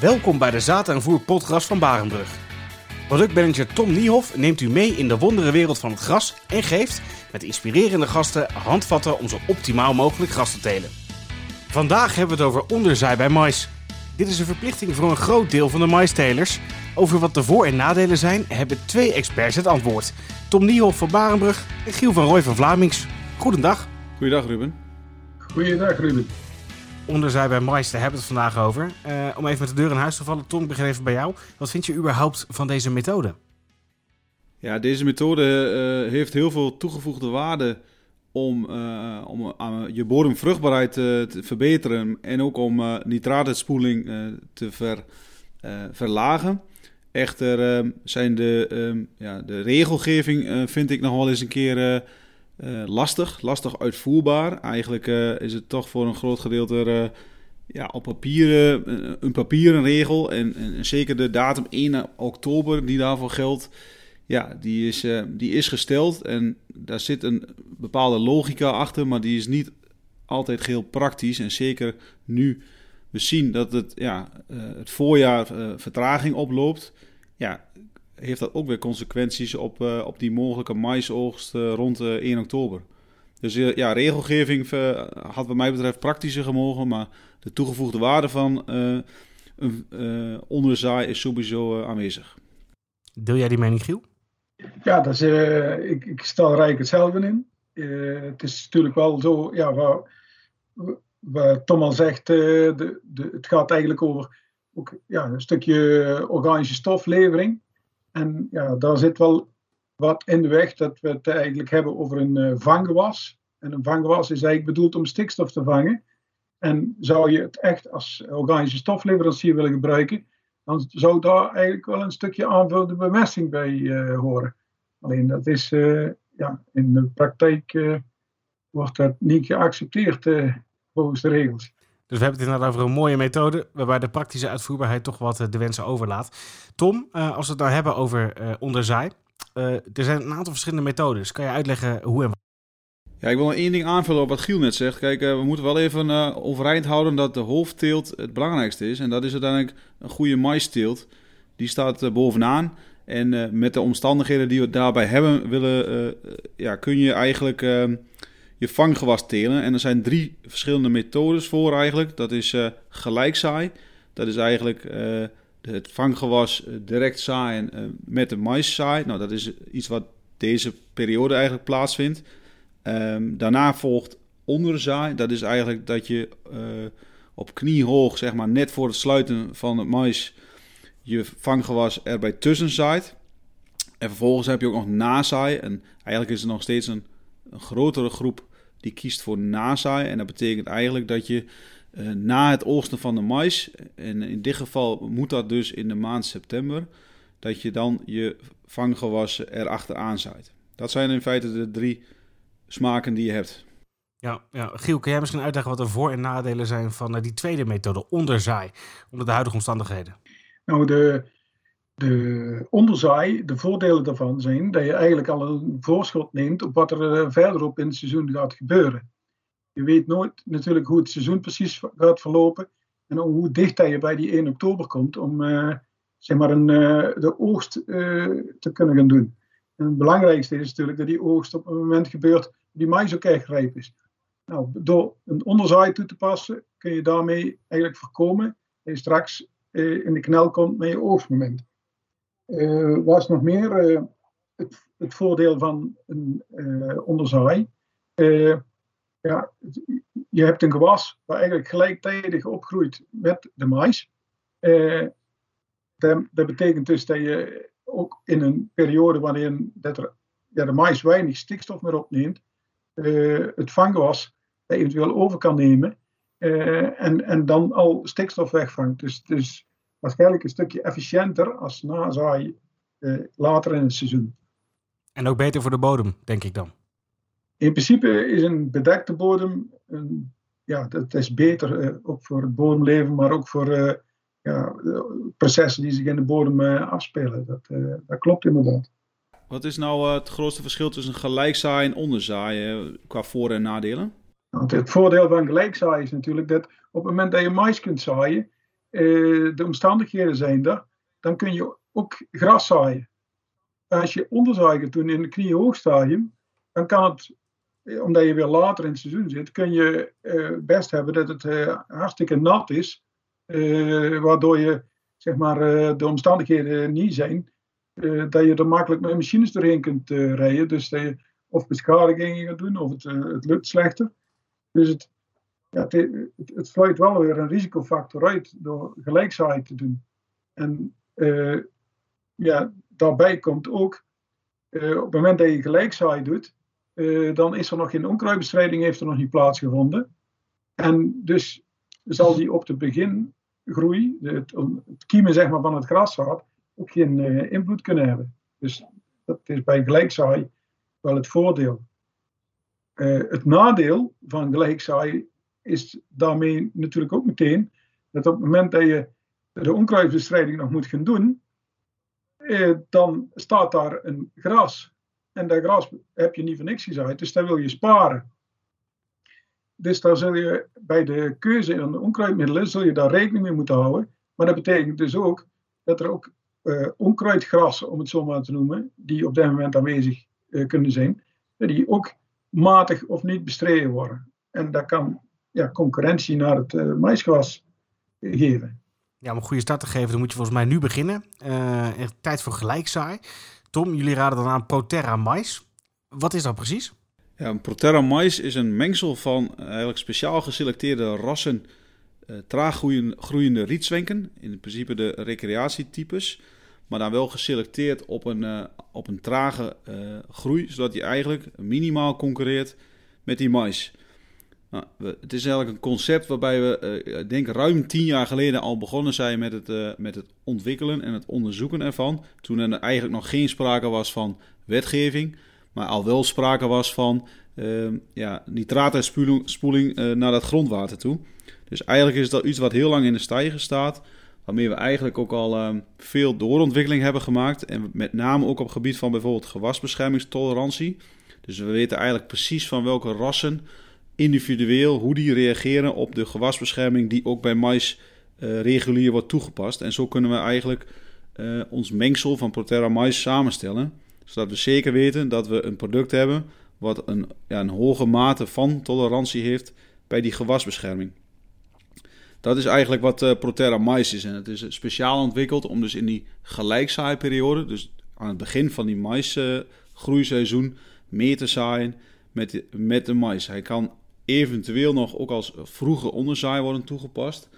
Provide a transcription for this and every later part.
Welkom bij de Zaad en Voer podcast van Barenbrug. Productmanager Tom Niehoff neemt u mee in de wondere wereld van het gras en geeft met inspirerende gasten handvatten om zo optimaal mogelijk gras te telen. Vandaag hebben we het over onderzaai bij mais. Dit is een verplichting voor een groot deel van de maistelers. Over wat de voor- en nadelen zijn, hebben twee experts het antwoord. Tom Niehoff van Barenbrug en Giel van Rooij van Vlamings. Goedendag. Goeiedag Ruben. Goeiedag Ruben. Onderzaai bij mais, daar hebben we het vandaag over. Uh, om even met de deur in huis te vallen, Tom, ik bij jou. Wat vind je überhaupt van deze methode? Ja, deze methode uh, heeft heel veel toegevoegde waarde om, uh, om je bodemvruchtbaarheid te verbeteren en ook om nitraatspoeling te ver, verlagen. Echter zijn de, ja, de regelgeving, vind ik nog wel eens een keer uh, lastig, lastig uitvoerbaar. Eigenlijk uh, is het toch voor een groot gedeelte uh, ja, op papier een papieren regel. En, en, zeker de datum 1 oktober die daarvoor geldt, ja, die is, die is gesteld. En daar zit een bepaalde logica achter, maar die is niet altijd heel praktisch. En zeker nu we zien dat het, ja, het voorjaar vertraging oploopt. Ja, heeft dat ook weer consequenties op, uh, op die mogelijke maisoogst uh, rond uh, 1 oktober. Dus ja, regelgeving had wat mij betreft praktischer gemogen, maar de toegevoegde waarde van een onderzaai is sowieso aanwezig. Deel jij die mening, Giel? Ja, dat is, ik, ik stel Rijk hetzelfde in. het is natuurlijk wel zo, ja, waar, waar Tom al zegt, de, de, het gaat eigenlijk over ook, ja, een stukje organische stoflevering. En ja, daar zit wel wat in de weg dat we het eigenlijk hebben over een uh, vanggewas. En een vanggewas is eigenlijk bedoeld om stikstof te vangen. En zou je het echt als organische stofleverancier willen gebruiken, dan zou daar eigenlijk wel een stukje aanvullende bemesting bij uh, horen. Alleen dat is, uh, ja, in de praktijk wordt dat niet geaccepteerd volgens de regels. Dus we hebben het inderdaad over een mooie methode, waarbij de praktische uitvoerbaarheid toch wat de wensen overlaat. Tom, uh, als we het nou hebben over uh, onderzaai, uh, er zijn een aantal verschillende methodes. Kan je uitleggen hoe en? Ja, ik wil nog één ding aanvullen op wat Giel net zegt. Kijk, we moeten wel even overeind houden dat de hoofdteelt het belangrijkste is. En dat is uiteindelijk een goede maisteelt. Die staat bovenaan. En met de omstandigheden die we daarbij hebben, willen, ja, kun je eigenlijk je vanggewas telen. En er zijn drie verschillende methodes voor eigenlijk. Dat is uh, gelijkzaai. Dat is eigenlijk uh, het vanggewas eh, direct zaaien uh, met de maiszaai. Nou, dat is iets wat deze periode eigenlijk plaatsvindt. Um, daarna volgt onderzaai. Dat is eigenlijk dat je op kniehoog, zeg maar net voor het sluiten van het mais, je vanggewas erbij tussen zaait. En vervolgens heb je ook nog nazaai. En eigenlijk is er nog steeds een, een grotere groep die kiest voor nazaai. En dat betekent eigenlijk dat je uh, na het oogsten van de mais, en in dit geval moet dat dus in de maand september, dat je dan je vanggewassen erachteraan zaait. Dat zijn in feite de drie smaken die je hebt. Ja, ja, Giel, kun jij misschien uitleggen wat de voor- en nadelen zijn van uh, die tweede methode, onderzaai, onder de huidige omstandigheden? Nou, de, de onderzaai, de voordelen daarvan zijn dat je eigenlijk al een voorschot neemt op wat er eh, verderop in het seizoen gaat gebeuren. Je weet nooit natuurlijk hoe het seizoen precies gaat verlopen en hoe dicht dat je bij die 1 oktober komt om uh, zeg maar een, uh, de oogst te kunnen gaan doen. En het belangrijkste is natuurlijk dat die oogst op een moment gebeurt die mais ook echt rijp is. Nou, door een onderzaai toe te passen kun je daarmee eigenlijk voorkomen dat je straks in de knel komt met je oogstmoment. Uh, was nog meer uh, het, het, voordeel van een uh, onderzaai. ja, je hebt een gewas waar eigenlijk gelijktijdig opgroeit met de mais. Dat, dat, betekent dus dat je ook in een periode waarin dat er, ja, de mais weinig stikstof meer opneemt, het vanggewas eventueel over kan nemen en, en dan al stikstof wegvangt. Dus, dus waarschijnlijk een stukje efficiënter als nazaai uh, later in het seizoen. En ook beter voor de bodem, denk ik dan? In principe is een bedekte bodem, een, ja, dat is beter uh, ook voor het bodemleven, maar ook voor uh, ja, processen die zich in de bodem afspelen. Dat, dat klopt inderdaad. Wat is nou het grootste verschil tussen gelijkzaaien en onderzaaien qua voor- en nadelen? Nou, het voordeel van gelijkzaaien is natuurlijk dat op het moment dat je mais kunt zaaien, de omstandigheden zijn er, dan kun je ook gras zaaien. Als je onderzaai gaat doen in het kniehoogstadium, dan kan het, omdat je weer later in het seizoen zit, kun je best hebben dat het hartstikke nat is, waardoor je zeg maar, de omstandigheden niet zijn, dat je er makkelijk met machines doorheen kunt rijden. Dus dat je of beschadigingen gaat doen, of het, het lukt slechter. Dus het, ja, het, het, sluit wel weer een risicofactor uit door gelijkzaai te doen. En uh, ja, daarbij komt ook, uh, op het moment dat je gelijkzaai doet, uh, dan is er nog geen onkruidbestrijding, heeft er nog niet plaatsgevonden. En dus zal die op de begingroei, het, het kiemen zeg maar, van het graszaad, ook geen invloed kunnen hebben. Dus dat is bij gelijkzaai wel het voordeel. het nadeel van gelijkzaai is daarmee natuurlijk ook meteen dat op het moment dat je de onkruidbestrijding nog moet gaan doen, eh, dan staat daar een gras. En dat gras heb je niet voor niks gezaaid, dus dat wil je sparen. Dus daar zul je bij de keuze in de onkruidmiddelen zul je daar rekening mee moeten houden. Maar dat betekent dus ook dat er ook uh, onkruidgrassen, om het zo maar te noemen, die op dit moment aanwezig uh, kunnen zijn, die ook matig of niet bestreden worden. En dat kan ja, concurrentie naar het uh, maisgras geven. Ja, om een goede start te geven, dan moet je volgens mij nu beginnen. Uh, tijd voor gelijkzaai. Tom, jullie raden dan aan Proterra mais. Wat is dat precies? Ja, een Proterra mais is een mengsel van eigenlijk speciaal geselecteerde rassen uh, traag groeiende, rietzwenken. In principe de recreatietypes. Maar dan wel geselecteerd op een, uh, op een trage groei, zodat die eigenlijk minimaal concurreert met die mais. Nou, het is eigenlijk een concept waarbij we, uh, ik denk ruim tien jaar geleden al begonnen zijn met het, uh, met het ontwikkelen en het onderzoeken ervan. Toen er eigenlijk nog geen sprake was van wetgeving, maar al wel sprake was van uh, ja, nitraatspoeling uh, naar dat grondwater toe. Dus eigenlijk is dat iets wat heel lang in de stijger staat, waarmee we eigenlijk ook al ehm, veel doorontwikkeling hebben gemaakt. En met name ook op het gebied van bijvoorbeeld gewasbeschermingstolerantie. Dus we weten eigenlijk precies van welke rassen individueel hoe die reageren op de gewasbescherming die ook bij mais uh, regulier wordt toegepast. En zo kunnen we eigenlijk uh, ons mengsel van Proterra mais samenstellen. Zodat we zeker weten dat we een product hebben wat een, ja, een hoge mate van tolerantie heeft bij die gewasbescherming. Dat is eigenlijk wat uh, Proterra mais is. En het is speciaal ontwikkeld om dus in die gelijkzaaiperiode, dus aan het begin van die maisgroeiseizoen, mee te zaaien met, met de mais. Hij kan eventueel nog ook als vroege onderzaai worden toegepast.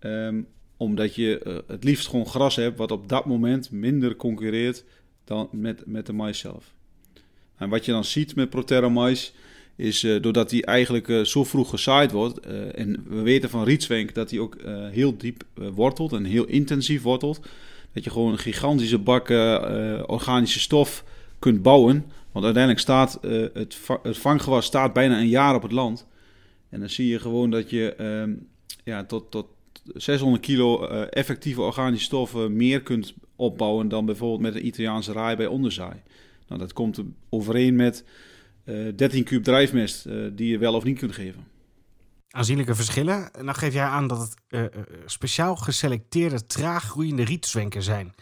Um, omdat je uh, het liefst gewoon gras hebt wat op dat moment minder concurreert dan met, met de mais zelf. En wat je dan ziet met Proterra mais is uh, doordat die eigenlijk uh, zo vroeg gezaaid wordt. en we weten van Rietzwenk dat hij ook heel diep wortelt en heel intensief wortelt. Dat je gewoon een gigantische bak organische stof kunt bouwen. Want uiteindelijk staat het, het vanggewas staat bijna een jaar op het land. En dan zie je gewoon dat je ehm, ja, tot, tot 600 kilo uh, effectieve organische stoffen meer kunt opbouwen dan bijvoorbeeld met een Italiaanse raai bij onderzaai. Nou, dat komt overeen met uh, eh, 13 kub drijfmest uh, die je wel of niet kunt geven. Aanzienlijke verschillen. Nou geef jij aan dat het speciaal geselecteerde traag groeiende rietzwenken zijn.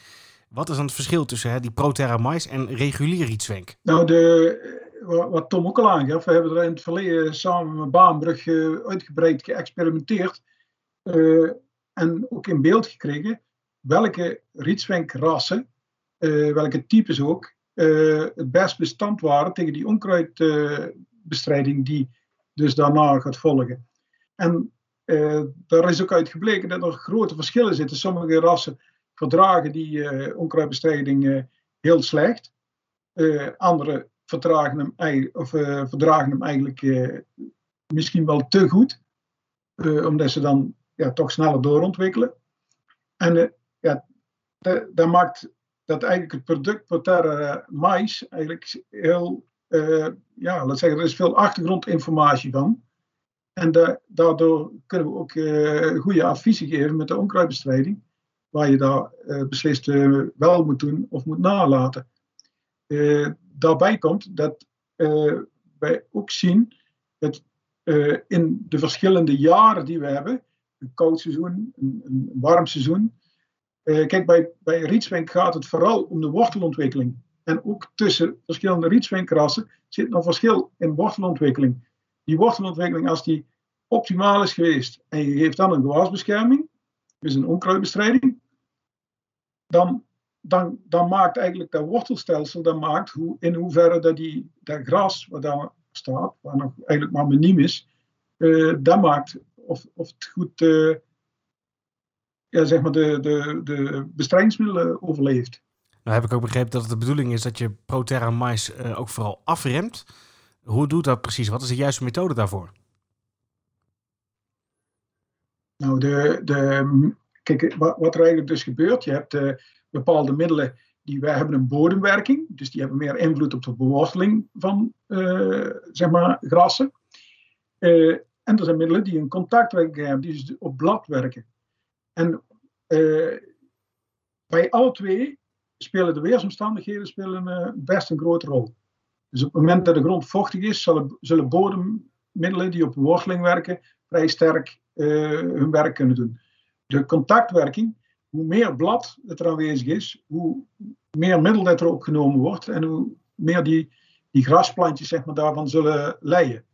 Wat is dan het verschil tussen hè, die Proterra mais en regulier rietzwenk? Nou, de, wat Tom ook al aangaf, we hebben er in het verleden samen met Baanbrug uitgebreid geëxperimenteerd uh, en ook in beeld gekregen welke rietswenkrassen, uh, welke types ook, uh, het best bestand waren tegen die onkruidbestrijding die dus daarna gaat volgen. En daar is ook uit gebleken dat er grote verschillen zitten. Sommige rassen verdragen die onkruidbestrijding heel slecht. andere vertragen hem, of, uh, verdragen hem eigenlijk uh, misschien wel te goed, uh, omdat ze dan ja, toch sneller doorontwikkelen. En ja, dat maakt dat eigenlijk het product Proterra mais eigenlijk heel, ja, laat zeggen, er is veel achtergrondinformatie van. En da daardoor kunnen we ook goede adviezen geven met de onkruidbestrijding, waar je daar beslist wel moet doen of moet nalaten daarbij komt dat uh, wij ook zien dat uh, in de verschillende jaren die we hebben, een koud seizoen, een, een warm seizoen. Uh, kijk, bij, bij gaat het vooral om de wortelontwikkeling. En ook tussen verschillende rietswenkrassen zit nog verschil in wortelontwikkeling. Die wortelontwikkeling, als die optimaal is geweest en je geeft dan een gewasbescherming, dus een onkruidbestrijding, dan, dan, dan maakt eigenlijk dat wortelstelsel, dan maakt hoe, in hoeverre dat, die, dat gras wat daar staat, waar nog eigenlijk maar miniem is, uh, dat maakt of, of het goed uh, ja, zeg maar de, de, de bestrijdingsmiddelen overleeft. Nou heb ik ook begrepen dat het de bedoeling is dat je Proterra mais uh, ook vooral afremt. Hoe doet dat precies? Wat is de juiste methode daarvoor? Nou, de, de, kijk, wat, wat er eigenlijk dus gebeurt, je hebt uh, bepaalde middelen die wij hebben een bodemwerking, dus die hebben meer invloed op de beworteling van uh, zeg maar grassen. Uh, en er zijn middelen die een contactwerking hebben, die dus op blad werken. En bij alle twee spelen de weersomstandigheden spelen, best een grote rol. Dus op het moment dat de grond vochtig is, zullen, zullen bodemmiddelen die op worteling werken vrij sterk hun werk kunnen doen de contactwerking, hoe meer blad het er aanwezig is, hoe meer middel dat er opgenomen wordt en hoe meer die, die grasplantjes zeg maar, daarvan zullen leien.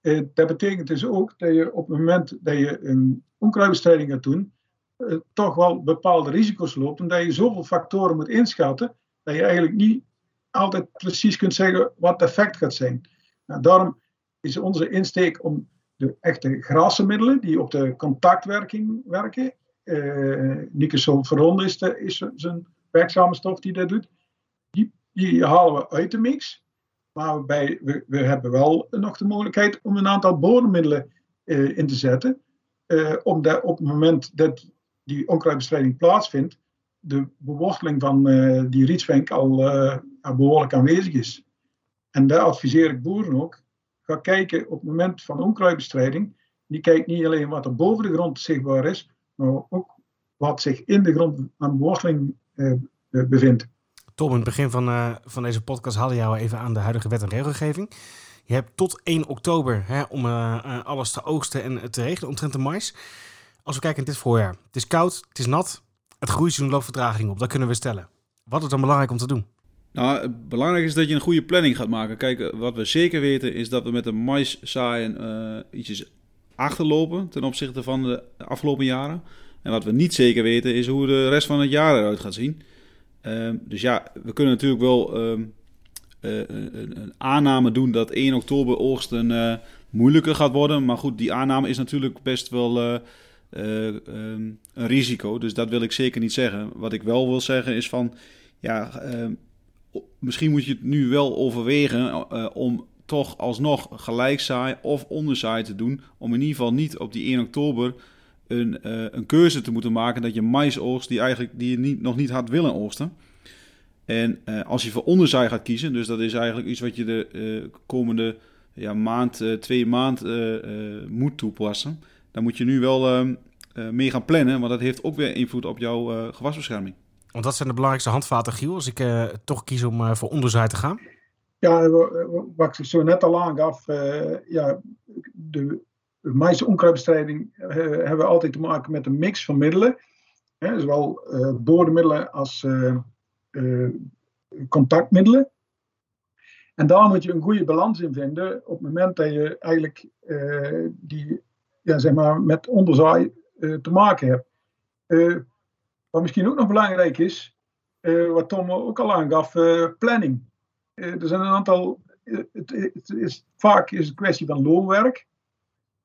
Eh, dat betekent dus ook dat je op het moment dat je een onkruidbestrijding gaat doen, eh, toch wel bepaalde risico's loopt, omdat je zoveel factoren moet inschatten, dat je eigenlijk niet altijd precies kunt zeggen wat het effect gaat zijn. Nou, daarom is onze insteek om de echte grassenmiddelen die op de contactwerking werken. Uh, is, de, is zijn werkzame stof die dat doet. Die, die halen we uit de mix. Maar we, we, hebben wel nog de mogelijkheid om een aantal bodemmiddelen uh, in te zetten. Uh, omdat op het moment dat die onkruidbestrijding plaatsvindt, de beworteling van die rietswenk al behoorlijk aanwezig is. En daar adviseer ik boeren ook ga kijken op het moment van onkruidbestrijding. Die kijkt niet alleen wat er boven de grond zichtbaar is, maar ook wat zich in de grond aan worteling eh, eh, bevindt. Tom, in het begin van, uh, van deze podcast hadden jou even aan de huidige wet en regelgeving. Je hebt tot 1 oktober hè, om uh, alles te oogsten en te regelen omtrent de mais. Als we kijken in dit voorjaar. Het is koud, het is nat, het groeiseizoen loopt vertraging op. Dat kunnen we stellen. Wat is dan belangrijk om te doen? Nou, belangrijk is dat je een goede planning gaat maken. Kijk, wat we zeker weten is dat we met de mais zaaien uh, ietsjes achterlopen ten opzichte van de afgelopen jaren. En wat we niet zeker weten is hoe de rest van het jaar eruit gaat zien. Uh, dus ja, we kunnen natuurlijk wel uh, een, een, aanname doen dat 1 oktober oogsten uh, moeilijker gaat worden. Maar goed, die aanname is natuurlijk best wel um, een risico. Dus dat wil ik zeker niet zeggen. Wat ik wel wil zeggen is van, ja, ehm, misschien moet je het nu wel overwegen uh, om toch alsnog gelijkzaai of onderzaai te doen. Om in ieder geval niet op die 1 oktober een, uh, een keuze te moeten maken dat je mais oogst die, eigenlijk, die je niet, nog niet had willen oogsten. En uh, als je voor onderzaai gaat kiezen, dus dat is eigenlijk iets wat je de komende ja, maand, twee maand moet toepassen. Dan moet je nu wel ehm, mee gaan plannen, want dat heeft ook weer invloed op jouw gewasbescherming. Want wat zijn de belangrijkste handvaten, Giel, als ik uh, toch kies om uh, voor onderzaai te gaan? Ja, wat ik zo net al aangaf, uh, ja, de meeste onkruidbestrijding hebben we altijd te maken met een mix van middelen. Hè, zowel bodemmiddelen als contactmiddelen. En daar moet je een goede balans in vinden op het moment dat je eigenlijk die, ja, zeg maar, met onderzaai te maken hebt. Wat misschien ook nog belangrijk is, uh, wat Tom ook al aangaf, uh, planning. Uh, er zijn een aantal, het, het, is, vaak is het een kwestie van loonwerk.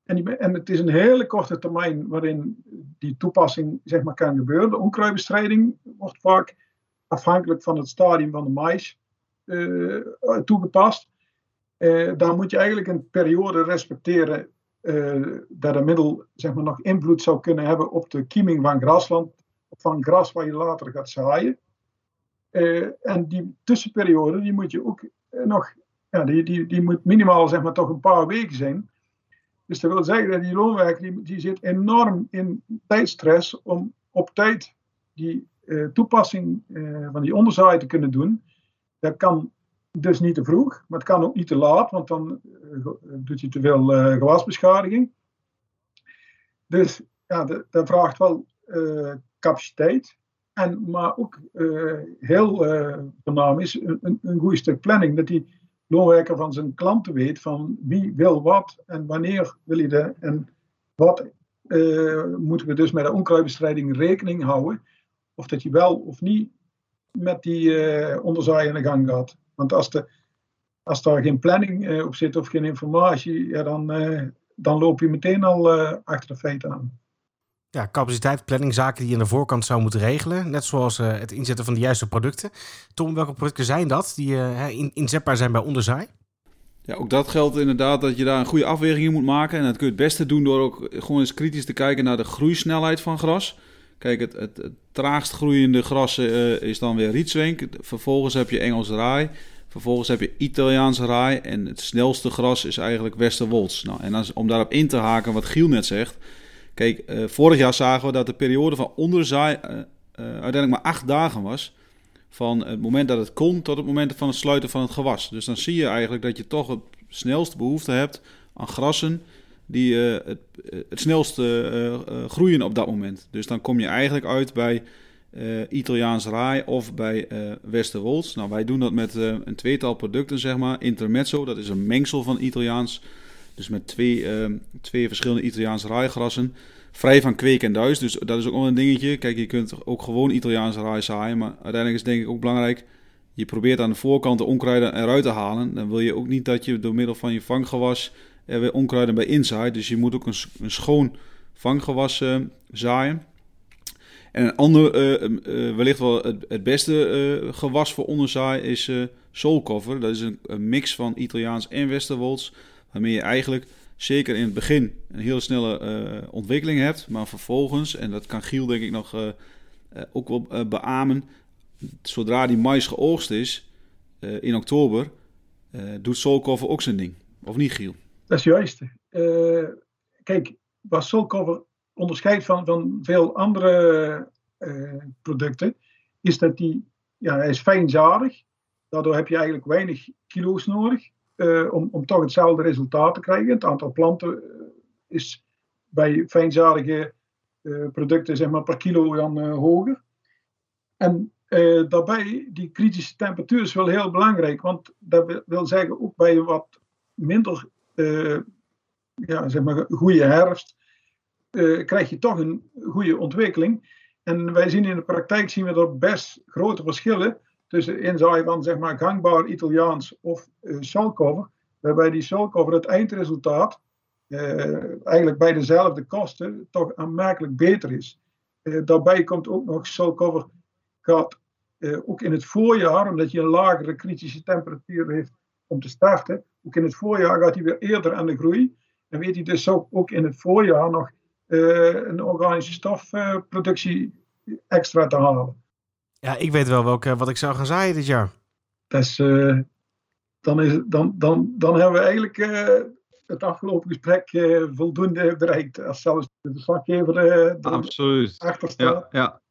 En, en, het is een hele korte termijn waarin die toepassing zeg maar, kan gebeuren. De onkruidbestrijding wordt vaak afhankelijk van het stadium van de mais toegepast. daar moet je eigenlijk een periode respecteren dat een middel zeg maar, nog invloed zou kunnen hebben op de kieming van grasland van gras waar je later gaat zaaien. Uh, en die tussenperiode, die moet je ook uh, nog, ja, die, die, die moet minimaal zeg maar toch een paar weken zijn. Dus dat wil zeggen dat die loonwerker, die, die zit enorm in tijdstress om op tijd die uh, toepassing van die onderzaai te kunnen doen. Dat kan dus niet te vroeg, maar het kan ook niet te laat, want dan doet je te veel gewasbeschadiging. Dus ja, dat vraagt wel capaciteit. En, maar ook heel voornaam is een, een goed stuk planning. Dat die loonwerker van zijn klanten weet van wie wil wat en wanneer wil je de en wat moeten we dus met de onkruidbestrijding rekening houden. Of dat je wel of niet met die uh, onderzaai in de gang gaat. Want als, de, als daar geen planning op zit of geen informatie, ja, dan, dan loop je meteen al achter de feiten aan. Ja, capaciteit, planning, zaken die je aan de voorkant zou moeten regelen. Net zoals het inzetten van de juiste producten. Tom, welke producten zijn dat die in, inzetbaar zijn bij onderzaai? Ja, ook dat geldt inderdaad dat je daar een goede afweging in moet maken. En dat kun je het beste doen door ook gewoon eens kritisch te kijken naar de groeisnelheid van gras. Kijk, het, het, traagst groeiende gras uh, is dan weer rietswenk. Vervolgens heb je Engels raai. Vervolgens heb je Italiaans raai. En het snelste gras is eigenlijk Westerwolds. Nou, en als, om daarop in te haken wat Giel net zegt. Kijk, uh, vorig jaar zagen we dat de periode van onderzaai uh, uiteindelijk maar acht dagen was. Van het moment dat het kon tot het moment van het sluiten van het gewas. Dus dan zie je eigenlijk dat je toch het snelste behoefte hebt aan grassen die het, eh, het snelst uh, groeien op dat moment. Dus dan kom je eigenlijk uit bij Italiaans Rai of bij Westerwolds. Nou, wij doen dat met een tweetal producten, zeg maar. Intermezzo, dat is een mengsel van Italiaans. Dus met twee, twee verschillende Italiaans grassen, Vrij van kweek en duis, dus dat is ook wel een dingetje. Kijk, je kunt ook gewoon Italiaans raai zaaien, maar uiteindelijk is het denk ik ook belangrijk... Je probeert aan de voorkant de onkruiden eruit te halen. Dan wil je ook niet dat je door middel van je vanggewas er weer onkruiden bij inzaait. Dus je moet ook een, een schoon vanggewas uh, zaaien. En een ander, uh, wellicht wel het, beste gewas voor onderzaai is uh, soulcover. Dat is een, een, mix van Italiaans en Westerwolds. Waarmee je eigenlijk zeker in het begin een hele snelle ontwikkeling hebt. Maar vervolgens, en dat kan Giel denk ik nog ook wel beamen. Zodra die mais geoogst is in oktober, doet soulcover ook zijn ding. Of niet Giel? Dat is juist. Kijk, wat Soulcover onderscheidt van, van veel andere producten, is dat die, ja, hij is fijnzadig. Daardoor heb je eigenlijk weinig kilo's nodig uh, om, om toch hetzelfde resultaat te krijgen. Het aantal planten is bij fijnzadige producten zeg maar, per kilo dan hoger. En daarbij, die kritische temperatuur is wel heel belangrijk, want dat wil zeggen ook bij wat minder ja, zeg maar, goede herfst, krijg je toch een goede ontwikkeling. En wij zien in de praktijk zien we er best grote verschillen tussen inzaaien van zeg maar, gangbaar Italiaans of uh. Waarbij die salcover het eindresultaat eigenlijk bij dezelfde kosten toch aanmerkelijk beter is. daarbij komt ook nog salcover gaat ook in het voorjaar, omdat je een lagere kritische temperatuur heeft om te starten, ook in het voorjaar gaat hij weer eerder aan de groei. En weet hij dus ook, ook in het voorjaar nog een organische stofproductie extra te halen. Ja, ik weet wel welke, wat ik zou gaan zaaien dit jaar. Dus, uh, dan, is, dan, dan, dan hebben we eigenlijk het afgelopen gesprek voldoende bereikt. Als zelfs de verslaggever er achter staat. Ja, ja.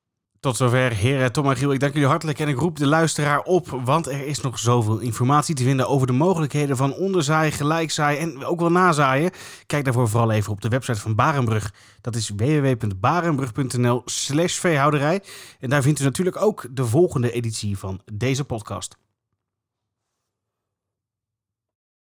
Tot zover, heren Tom en Giel. Ik dank jullie hartelijk en ik roep de luisteraar op, want er is nog zoveel informatie te vinden over de mogelijkheden van onderzaaien, gelijkzaaien en ook wel nazaaien. Kijk daarvoor vooral even op de website van Barenbrug. Dat is www.barenbrug.nl slash veehouderij. En daar vindt u natuurlijk ook de volgende editie van deze podcast.